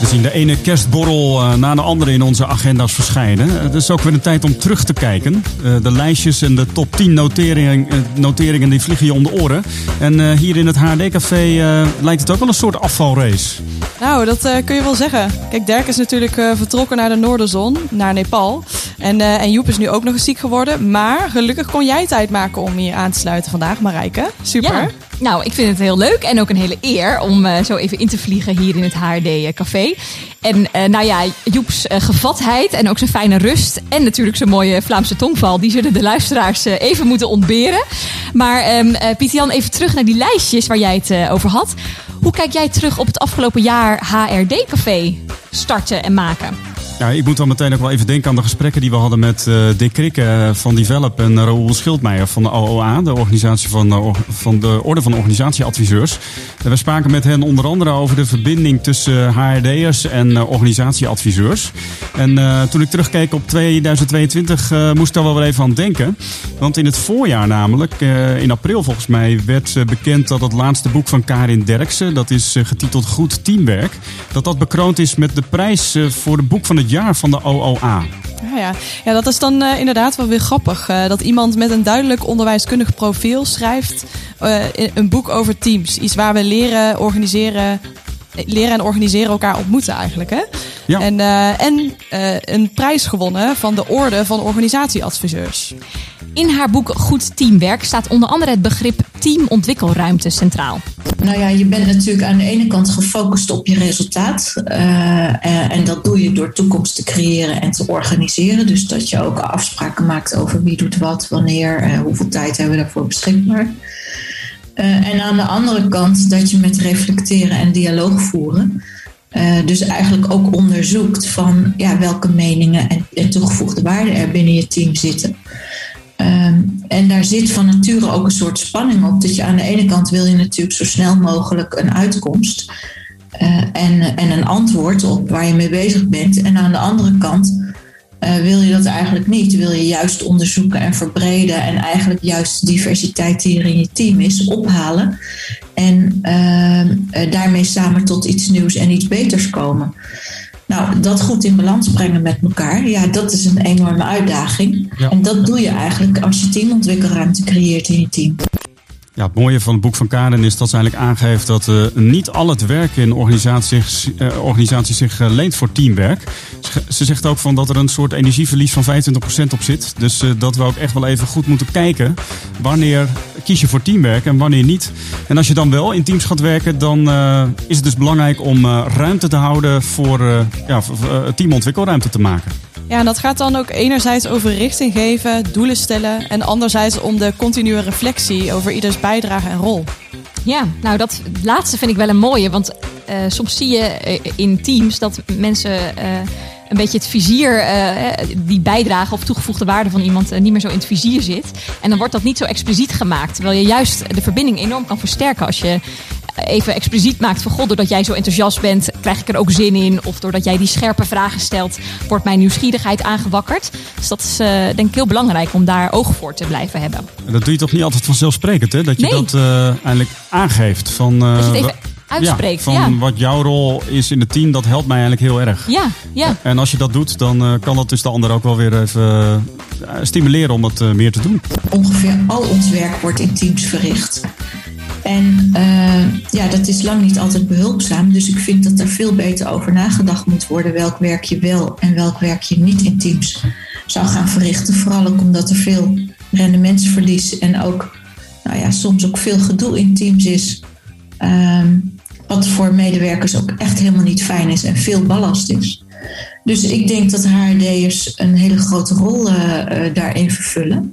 We zien de ene kerstborrel eh, na de andere in onze agenda's verschijnen. Het is ook weer een tijd om terug te kijken. Eh, de lijstjes en de top 10 noteringen, eh, noteringen die vliegen je om de oren. En eh, hier in het HD-café eh, lijkt het ook wel een soort afvalrace. Nou, dat eh, kun je wel zeggen. Kijk, Dirk is natuurlijk eh, vertrokken naar de Noorderzon, naar Nepal. En, eh, en Joep is nu ook nog eens ziek geworden. Maar gelukkig kon jij tijd maken om hier aan te sluiten vandaag, Marijke. Super. Ja. Nou, ik vind het heel leuk en ook een hele eer om eh, zo even in te vliegen hier in het HRD-café. En eh, nou ja, Joeps eh, gevatheid en ook zijn fijne rust en natuurlijk zijn mooie Vlaamse tongval, die zullen de luisteraars eh, even moeten ontberen. Maar ehm eh, Pieter-Jan, even terug naar die lijstjes waar jij het eh, over had. Hoe kijk jij terug op het afgelopen jaar HRD-café starten en maken? Ja, ik moet dan meteen ook wel even denken aan de gesprekken die we hadden met eh, Dick Krikke eh, van Develop en Raoul Schildmeijer van de OOA, de organisatie van, van de Orde van Organisatieadviseurs. We spraken met hen onder andere over de verbinding tussen HRD'ers en eh, organisatieadviseurs. En eh, toen ik terugkeek op 2022 eh, moest ik daar wel weer even aan denken. Want in het voorjaar namelijk, eh, in april volgens mij, werd eh, bekend dat het laatste boek van Karin Derksen, dat is eh, getiteld Goed Teamwerk, dat dat bekroond is met de prijs eh, voor het boek van het jaar van de OOA. Ja, ja. ja, dat is dan eh, inderdaad wel weer grappig. eh, dat iemand met een duidelijk onderwijskundig profiel schrijft eh, een boek over teams. Iets waar we leren, organiseren, leren en organiseren elkaar ontmoeten eigenlijk. Hè? Ja. En, eh, en eh, een prijs gewonnen van de Orde van Organisatieadviseurs. In haar boek Goed Teamwerk staat onder andere het begrip teamontwikkelruimte centraal. Nou ja, je bent natuurlijk aan de ene kant gefocust op je resultaat. eh, eh, en dat doe je door toekomst te creëren en te organiseren. Dus dat je ook afspraken maakt over wie doet wat, wanneer, eh, hoeveel tijd hebben we daarvoor beschikbaar. Eh, en aan de andere kant dat je met reflecteren en dialoog voeren. Eh, dus eigenlijk ook onderzoekt van ja, welke meningen en, toegevoegde waarden er binnen je team zitten. Ehm, en daar zit van nature ook een soort spanning op. Dat je aan de ene kant wil je natuurlijk zo snel mogelijk een uitkomst eh, en, en een antwoord op waar je mee bezig bent. En aan de andere kant eh, wil je dat eigenlijk niet. Wil je juist onderzoeken en verbreden en eigenlijk juist de diversiteit die er in je team is ophalen. En ehm, eh, daarmee samen tot iets nieuws en iets beters komen. Nou, dat goed in balans brengen met elkaar, ja, dat is een enorme uitdaging. Ja. En dat doe je eigenlijk als je teamontwikkelruimte creëert in je team. Ja, het mooie van het boek van Karen is dat ze eigenlijk aangeeft dat eh, niet al het werk in organisaties, eh, organisaties zich eh, leent voor teamwerk. Ze, ze zegt ook van dat er een soort energieverlies van 25% op zit. Dus dat we ook echt wel even goed moeten kijken wanneer kies je voor teamwerk en wanneer niet. En als je dan wel in teams gaat werken, dan is het dus belangrijk om ruimte te houden voor ja, teamontwikkelruimte te maken. Ja, en dat gaat dan ook enerzijds over richting geven, doelen stellen. En anderzijds om de continue reflectie over ieders bijdrage en rol. Ja, nou dat laatste vind ik wel een mooie. Want eh, soms zie je eh, in teams dat mensen eh, een beetje het vizier, eh, die bijdrage of toegevoegde waarde van iemand eh, niet meer zo in het vizier zit. En dan wordt dat niet zo expliciet gemaakt. Terwijl je juist de verbinding enorm kan versterken als je even expliciet maakt van god, doordat jij zo enthousiast bent, krijg ik er ook zin in. Of doordat jij die scherpe vragen stelt, wordt mijn nieuwsgierigheid aangewakkerd. Dus dat is eh, denk ik heel belangrijk om daar oog voor te blijven hebben. En dat doe je toch niet altijd vanzelfsprekend, hè? Dat je Nee. dat eh, eigenlijk aangeeft. Van, Dat je het even wa- uitspreekt. Ja, Ja, van wat jouw rol is in het team, dat helpt mij eigenlijk heel erg. ja, ja. En als je dat doet, dan eh, kan dat dus de ander ook wel weer even eh, stimuleren om het eh, meer te doen. ongeveer al ons werk wordt in teams verricht. En eh, ja, dat is lang niet altijd behulpzaam. Dus ik vind dat er veel beter over nagedacht moet worden welk werk je wel en welk werk je niet in teams zou gaan verrichten. Vooral ook omdat er veel rendementsverlies en ook nou ja, soms ook veel gedoe in teams is. Ehm, wat voor medewerkers ook echt helemaal niet fijn is en veel ballast is. Dus ik denk dat HRD'ers een hele grote rol eh, eh, daarin vervullen.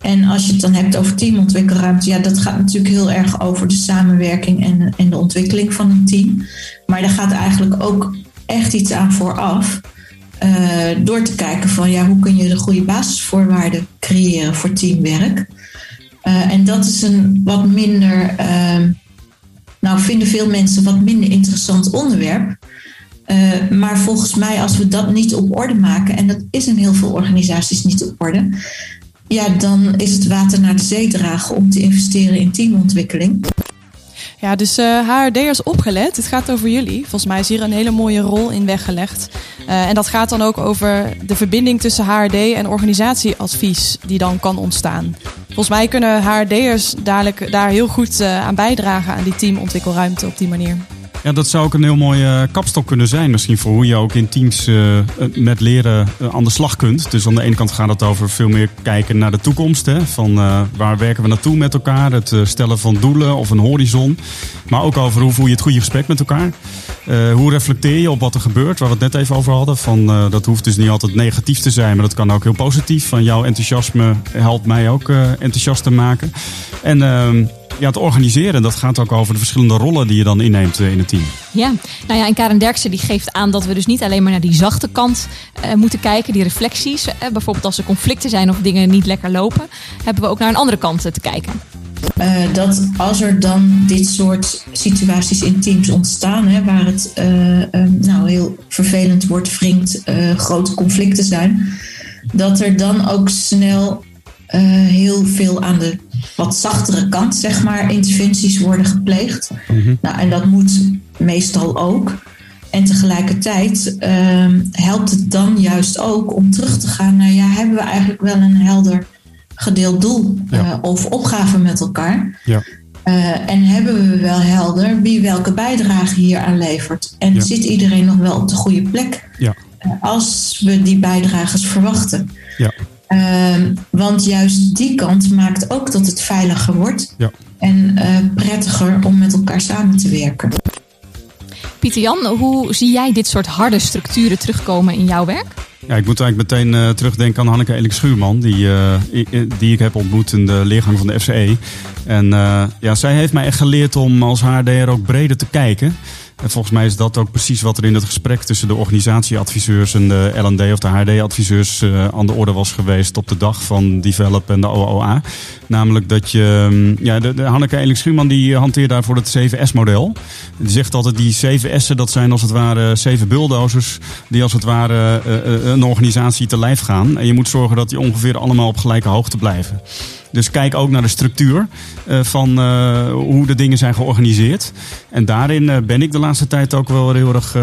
En als je het dan hebt over teamontwikkelruimte, ja, dat gaat natuurlijk heel erg over de samenwerking en, en de ontwikkeling van een team. Maar daar gaat eigenlijk ook echt iets aan vooraf. eh, door te kijken van ja, hoe kun je de goede basisvoorwaarden creëren voor teamwerk. En dat is een wat minder ehm, Nou, vinden veel mensen wat minder interessant onderwerp. Uh, maar volgens mij, als we dat niet op orde maken, en dat is in heel veel organisaties niet op orde, ja, dan is het water naar de zee dragen om te investeren in teamontwikkeling. Ja, dus HRD'ers opgelet. Het gaat over jullie. Volgens mij is hier een hele mooie rol in weggelegd. Uh, en dat gaat dan ook over de verbinding tussen HRD en organisatieadvies die dan kan ontstaan. Volgens mij kunnen HRD'ers dadelijk daar heel goed uh, aan bijdragen aan die teamontwikkelruimte op die manier. Ja, dat zou ook een heel mooie kapstok kunnen zijn. Misschien voor hoe je ook in teams uh, met leren aan de slag kunt. Dus aan de ene kant gaat het over veel meer kijken naar de toekomst. Hè? Van waar werken we naartoe met elkaar? Het stellen van doelen of een horizon. Maar ook over hoe voer je het goede gesprek met elkaar. hoe reflecteer je op wat er gebeurt? Waar we het net even over hadden. Van, dat hoeft dus niet altijd negatief te zijn. Maar dat kan ook heel positief. Van jouw enthousiasme helpt mij ook enthousiast te maken. En ehm, ja, het organiseren, dat gaat ook over de verschillende rollen die je dan inneemt in het team. Ja, nou ja, en Karen Derksen die geeft aan dat we dus niet alleen maar naar die zachte kant uh, moeten kijken, die reflecties. Uh, bijvoorbeeld als er conflicten zijn of dingen niet lekker lopen, hebben we ook naar een andere kant te kijken. Uh, dat als er dan dit soort situaties in teams ontstaan, hè, waar het nou, heel vervelend wordt, wringt, grote conflicten zijn, dat er dan ook snel heel veel aan de wat zachtere kant, zeg maar, interventies worden gepleegd. Mm-hmm. Nou, en dat moet meestal ook. En tegelijkertijd uh, helpt het dan juist ook om terug te gaan naar, ja, hebben we eigenlijk wel een helder gedeeld doel ja. uh, of opgave met elkaar? Ja. Uh, en hebben we wel helder wie welke bijdrage hier aan levert? En Ja. zit iedereen nog wel op de goede plek Ja. als we die bijdragers verwachten? Ja. Ehm, want juist die kant maakt ook dat het veiliger wordt Ja. en eh, prettiger om met elkaar samen te werken. Pieter Jan, hoe zie jij dit soort harde structuren terugkomen in jouw werk? Ja, ik moet eigenlijk meteen eh, terugdenken aan Hanneke Elik Schuurman, die, eh, die ik heb ontmoet in de leergang van de FCE. En eh, ja, zij heeft mij echt geleerd om als HRDR ook breder te kijken. En volgens mij is dat ook precies wat er in het gesprek tussen de organisatieadviseurs en de LD of de HRD-adviseurs eh, aan de orde was geweest op de dag van Develop en de OOA. Namelijk dat je, mm, ja, de, Hanneke Elik Schuurman die hanteert daarvoor het 7S-model. Die zegt altijd die 7 S'en, dat zijn als het ware zeven bulldozers die als het ware eh, eh, een organisatie te lijf gaan. En je moet zorgen dat die ongeveer allemaal op gelijke hoogte blijven. Dus kijk ook naar de structuur eh, van eh, hoe de dingen zijn georganiseerd. En daarin eh, ben ik de laatste tijd ook wel heel erg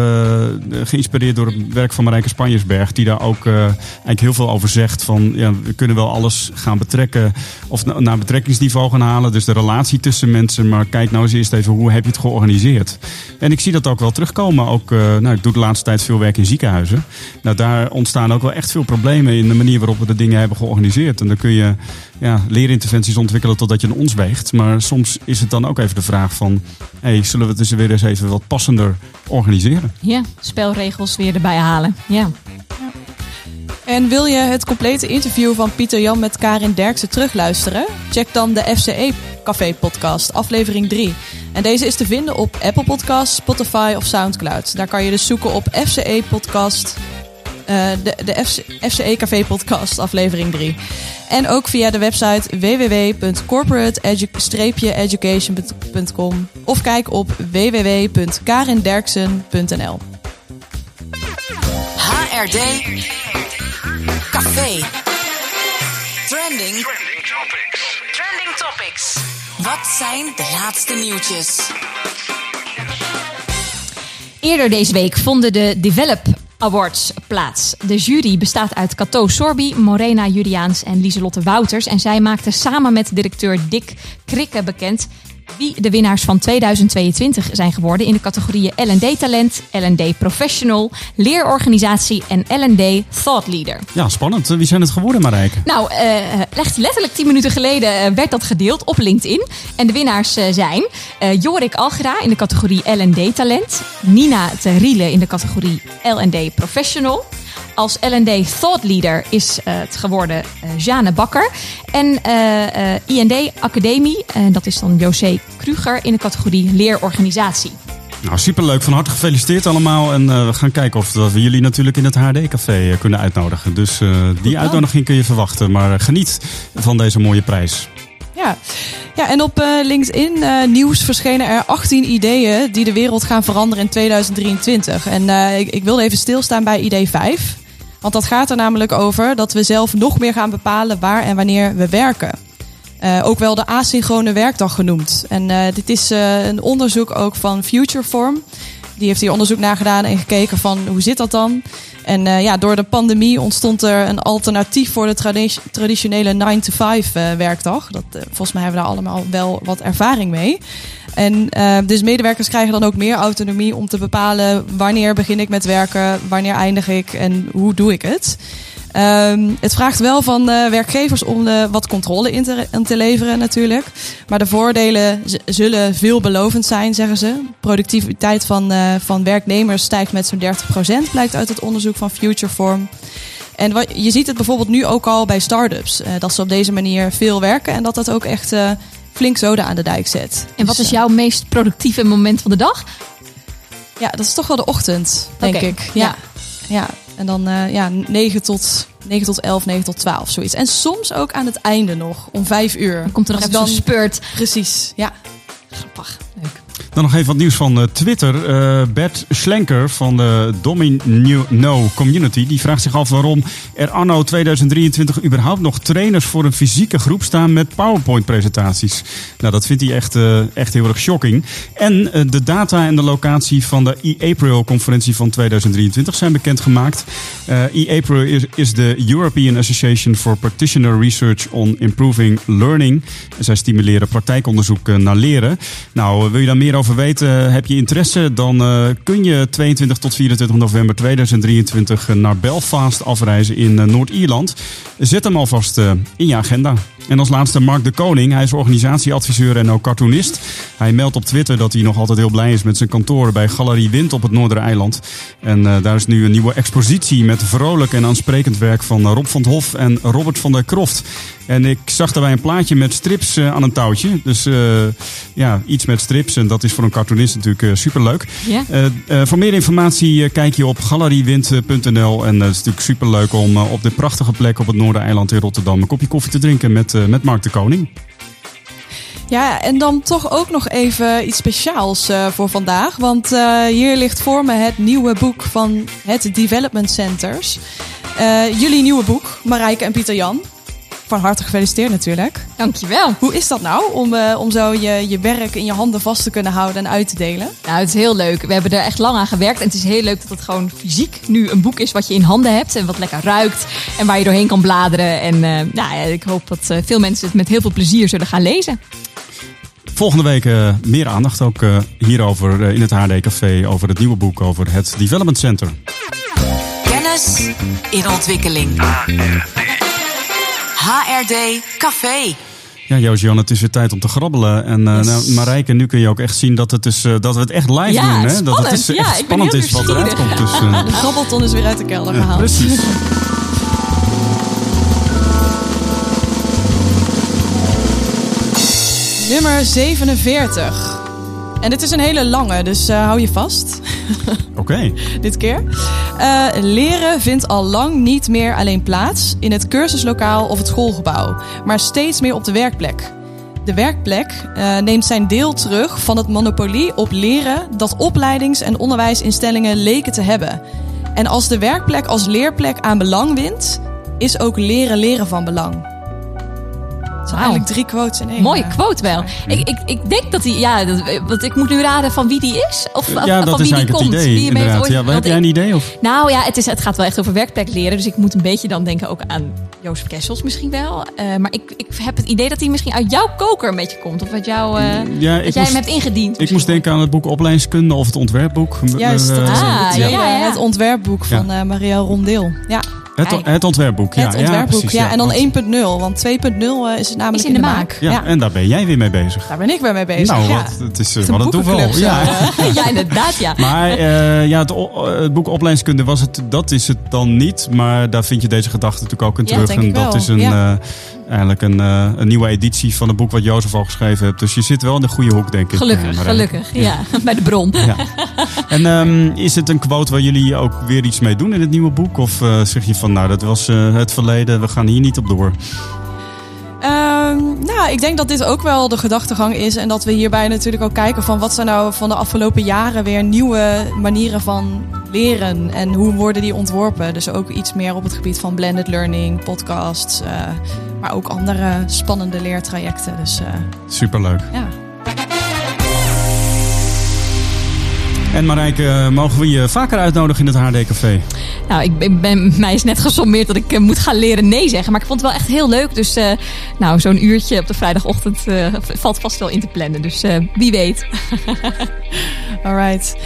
geïnspireerd door het werk van Marijke Spanjersberg. Die daar ook eigenlijk heel veel over zegt. Van ja, we kunnen wel alles gaan betrekken of na- naar betrekkingsniveau gaan halen. Dus de relatie tussen mensen. Maar kijk nou eens eerst even hoe heb je het georganiseerd. En ik zie dat ook wel terugkomen. Ook, nou, ik doe de laatste tijd veel werk in ziekenhuizen. Nou, daar ontstaan ook wel echt veel problemen in de manier waarop we de dingen hebben georganiseerd. En dan kun je ja, leerinterventies ontwikkelen totdat je een ons weegt. Maar soms is het dan ook even de vraag van... Hey, zullen we het dus weer eens even wat passender organiseren? Ja, spelregels weer erbij halen. Ja. En wil je het complete interview van Pieter Jan met Karin Derksen terugluisteren? Check dan de FCE Café podcast, aflevering 3. En deze is te vinden op Apple Podcasts, Spotify of Soundcloud. Daar kan je dus zoeken op FCE podcast, eh, de, de FC, FCE Café podcast, aflevering 3. En ook via de website www.corporate-education.com of kijk op www.karinderksen.nl. HRD Café. Trending. Trending topics. Trending topics. Wat zijn de laatste nieuwtjes? Eerder deze week vonden de Develop Awards plaats. De jury bestaat uit Cato Sorbi, Morena Juriaans en Lieselotte Wouters. En zij maakten samen met directeur Dick Krikke bekend wie de winnaars van 2022 zijn geworden in de categorieën L&D Talent, L&D Professional, Leerorganisatie en L&D Thought Leader. Ja, spannend. Wie zijn het geworden, Marijke? Nou, echt letterlijk 10 minuten geleden eh, werd dat gedeeld op LinkedIn. En de winnaars eh, zijn Jorik Algera in de categorie L&D Talent. Nina Teriele in de categorie L&D Professional. Als L&D Thought Leader is eh, het geworden Jane Bakker. En eh, IND Academie, en dat is dan José Kruger in de categorie Leerorganisatie. Nou, superleuk. Van harte gefeliciteerd allemaal. En we gaan kijken of we jullie natuurlijk in het HD-café kunnen uitnodigen. Dus die uitnodiging kun je verwachten. Maar geniet van deze mooie prijs. Ja, ja en op eh, LinkedIn eh, nieuws verschenen er 18 ideeën die de wereld gaan veranderen in 2023. En eh, ik, ik wilde even stilstaan bij idee 5. Want dat gaat er namelijk over dat we zelf nog meer gaan bepalen waar en wanneer we werken. Ook wel de asynchrone werkdag genoemd. En dit is een onderzoek ook van Futureform. Die heeft hier onderzoek naar gedaan en gekeken van hoe zit dat dan? En eh, ja, door de pandemie ontstond er een alternatief voor de tradi- traditionele 9-to-5 eh, werkdag. Dat, eh, volgens mij hebben we daar allemaal wel wat ervaring mee. En dus medewerkers krijgen dan ook meer autonomie om te bepalen wanneer begin ik met werken, wanneer eindig ik en hoe doe ik het. Ehm, het vraagt wel van eh, werkgevers om de, wat controle in te, in te leveren natuurlijk. Maar de voordelen zullen veelbelovend zijn, zeggen ze. Productiviteit van, eh, van werknemers stijgt met zo'n 30%, blijkt uit het onderzoek van Futureform. En wat, je ziet het bijvoorbeeld nu ook al bij start-ups. eh, dat ze op deze manier veel werken en dat dat ook echt eh, flink zoden aan de dijk zet. En wat Dus, is eh, jouw meest productieve moment van de dag? Ja, dat is toch wel de ochtend, denk ik. Ja. ja. En dan eh, ja, 9 tot, 9 tot 11, 9 tot 12, zoiets. En soms ook aan het einde nog, om 5 uur. Dan komt er nog even ik zo'n spurt. Precies, ja. Grappig. Leuk. Dan nog even wat nieuws van eh, Twitter. Eh, Bert Schlenker van de Domino Community. Die vraagt zich af waarom er anno 2023 überhaupt nog trainers voor een fysieke groep staan met PowerPoint-presentaties. Nou, dat vindt hij echt, eh, echt heel erg shocking. En de data en de locatie van de e-April-conferentie van 2023 zijn bekendgemaakt. E-April is, is de European Association for Practitioner Research on Improving Learning. Zij stimuleren praktijkonderzoek naar leren. Nou, wil je daar meer over weten? eh, Heb je interesse? Dan eh, kun je 22 tot 24 november 2023 eh, naar Belfast afreizen in Noord-Ierland. Zet hem alvast in je agenda. En als laatste Mark de Koning. Hij is organisatieadviseur en ook cartoonist. Hij meldt op Twitter dat hij nog altijd heel blij is met zijn kantoor bij Galerie Wind op het Noordereiland. En daar is nu een nieuwe expositie met vrolijk en aansprekend werk van Rob van Hof en Robert van der Kroft. En ik zag daarbij een plaatje met strips aan een touwtje. Dus ja, iets met strips. En dat is voor een cartoonist natuurlijk eh, superleuk. Eh, eh, voor meer informatie kijk je op galeriewind.nl. En het is natuurlijk superleuk om op dit prachtige plek op het Noordereiland in Rotterdam een kopje koffie te drinken met, met Mark de Koning. Ja, en dan toch ook nog even iets speciaals voor vandaag. Want hier ligt voor me het nieuwe boek van het Development Centers. Jullie nieuwe boek, Marijke en Pieter Jan. Van harte gefeliciteerd natuurlijk. Dankjewel. Hoe is dat nou om, eh, om zo je, je werk in je handen vast te kunnen houden en uit te delen? Nou, het is heel leuk. We hebben er echt lang aan gewerkt. En het is heel leuk dat het gewoon fysiek nu een boek is wat je in handen hebt. En wat lekker ruikt. En waar je doorheen kan bladeren. En eh, nou, ja, ik hoop dat eh, veel mensen het met heel veel plezier zullen gaan lezen. Volgende week eh, meer aandacht ook eh, hierover in het HD Café. Over het nieuwe boek over het Development Center. Kennis in ontwikkeling. HRD Café. Ja, Joost-Jan, het is weer tijd om te grabbelen. En eh Yes. nou, Marijke, nu kun je ook echt zien dat, het is, eh, dat we het echt live Ja, doen. Hè? Dat het is, Ja, echt ik ben spannend heel is wat eruit komt. Dus, eh, De grabbelton is weer uit de kelder ja, gehaald. precies. Nummer 47. En dit is een hele lange, dus eh, hou je vast. Oké. dit keer. Eh, leren vindt al lang niet meer alleen plaats in het cursuslokaal of het schoolgebouw, maar steeds meer op de werkplek. De werkplek eh, neemt zijn deel terug van het monopolie op leren dat opleidings- en onderwijsinstellingen leken te hebben. En als de werkplek als leerplek aan belang wint, is ook leren leren van belang. Eigenlijk drie quotes in één. Mooie quote wel. Ik, ik, ik denk dat hij, ja, dat, want ik moet nu raden van wie die is. Of van- Ja, van dat wie is die eigenlijk komt. het idee. Wie hem heeft Inderdaad. ooit- Ja, want heb jij een idee? Of? Nou ja, het, is, het gaat wel echt over werkplek leren. Dus ik moet een beetje dan denken ook aan Jozef Kessels misschien wel. Eh, maar ik, ik heb het idee dat hij misschien uit jouw koker een beetje komt. Of uit jouw, eh, Ja, dat ik jij moest, hem hebt ingediend. ik moest denken aan het boek Opleidingskunde of het ontwerpboek. Juist, dat Eh, is Ah, het, ja, ja, ja. het ontwerpboek van eh Marielle Rondeel. Ja, het, het ontwerpboek, ja. het ja, ontwerpboek. precies, ja, en dan want- 1.0, want 2.0 eh, is het namelijk Is in de maak. Ja, en daar ben jij weer mee bezig. Daar ben ik weer mee bezig. nou, ja. wat, het is Het is een wat een toeval. Ja. eh. ja, inderdaad, ja. Maar eh, ja, het, boek Opleidingskunde was het, dat is het dan niet. Maar daar vind je deze gedachte natuurlijk ook in Ja, terug. en dat wel, is een, ja. eh, eigenlijk een, eh, een nieuwe editie van het boek wat Jozef al geschreven heeft. Dus je zit wel in de goede hoek, denk ik. eh, Gelukkig, Marijn. gelukkig. Ja, bij de bron. Ja. En ehm, is het een quote waar jullie ook weer iets mee doen in het nieuwe boek? Of eh, zeg je van, nou, dat was eh, het verleden, we gaan hier niet op door? Ehm, nou, ik denk dat dit ook wel de gedachtegang is. En dat we hierbij natuurlijk ook kijken van wat zijn nou van de afgelopen jaren weer nieuwe manieren van leren. En hoe worden die ontworpen. Dus ook iets meer op het gebied van blended learning, podcasts. eh, maar ook andere spannende leertrajecten. Dus eh, Superleuk. ja. En Marijke, mogen we je vaker uitnodigen in het HD-café? Nou, ik ben, ben- mij is net gesommeerd dat ik eh, moet gaan leren nee zeggen. Maar ik vond het wel echt heel leuk. Dus eh, nou, zo'n uurtje op de vrijdagochtend eh, valt vast wel in te plannen. Dus eh, wie weet. Alright.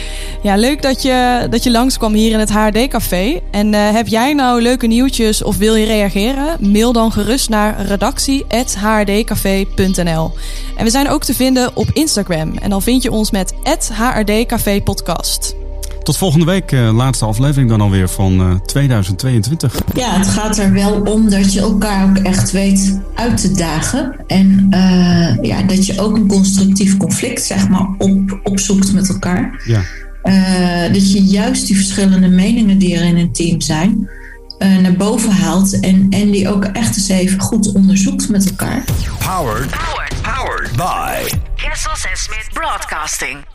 Ja, leuk dat je, dat je langskwam hier in het HRD-café. En eh, heb jij nou leuke nieuwtjes of wil je reageren? Mail dan gerust naar redactie.hrdcafé.nl En we zijn ook te vinden op Instagram. En dan vind je ons met HRD Podcast. Tot volgende week, eh, laatste aflevering dan alweer van eh, 2022. Ja, het gaat er wel om dat je elkaar ook echt weet uit te dagen. En eh, ja, dat je ook een constructief conflict zeg maar, op, opzoekt met elkaar. Ja. Eh, dat je juist die verschillende meningen die er in een team zijn, eh, naar boven haalt. En, en die ook echt eens even goed onderzoekt met elkaar. Powered, Powered powered by Kessels en Smith Broadcasting.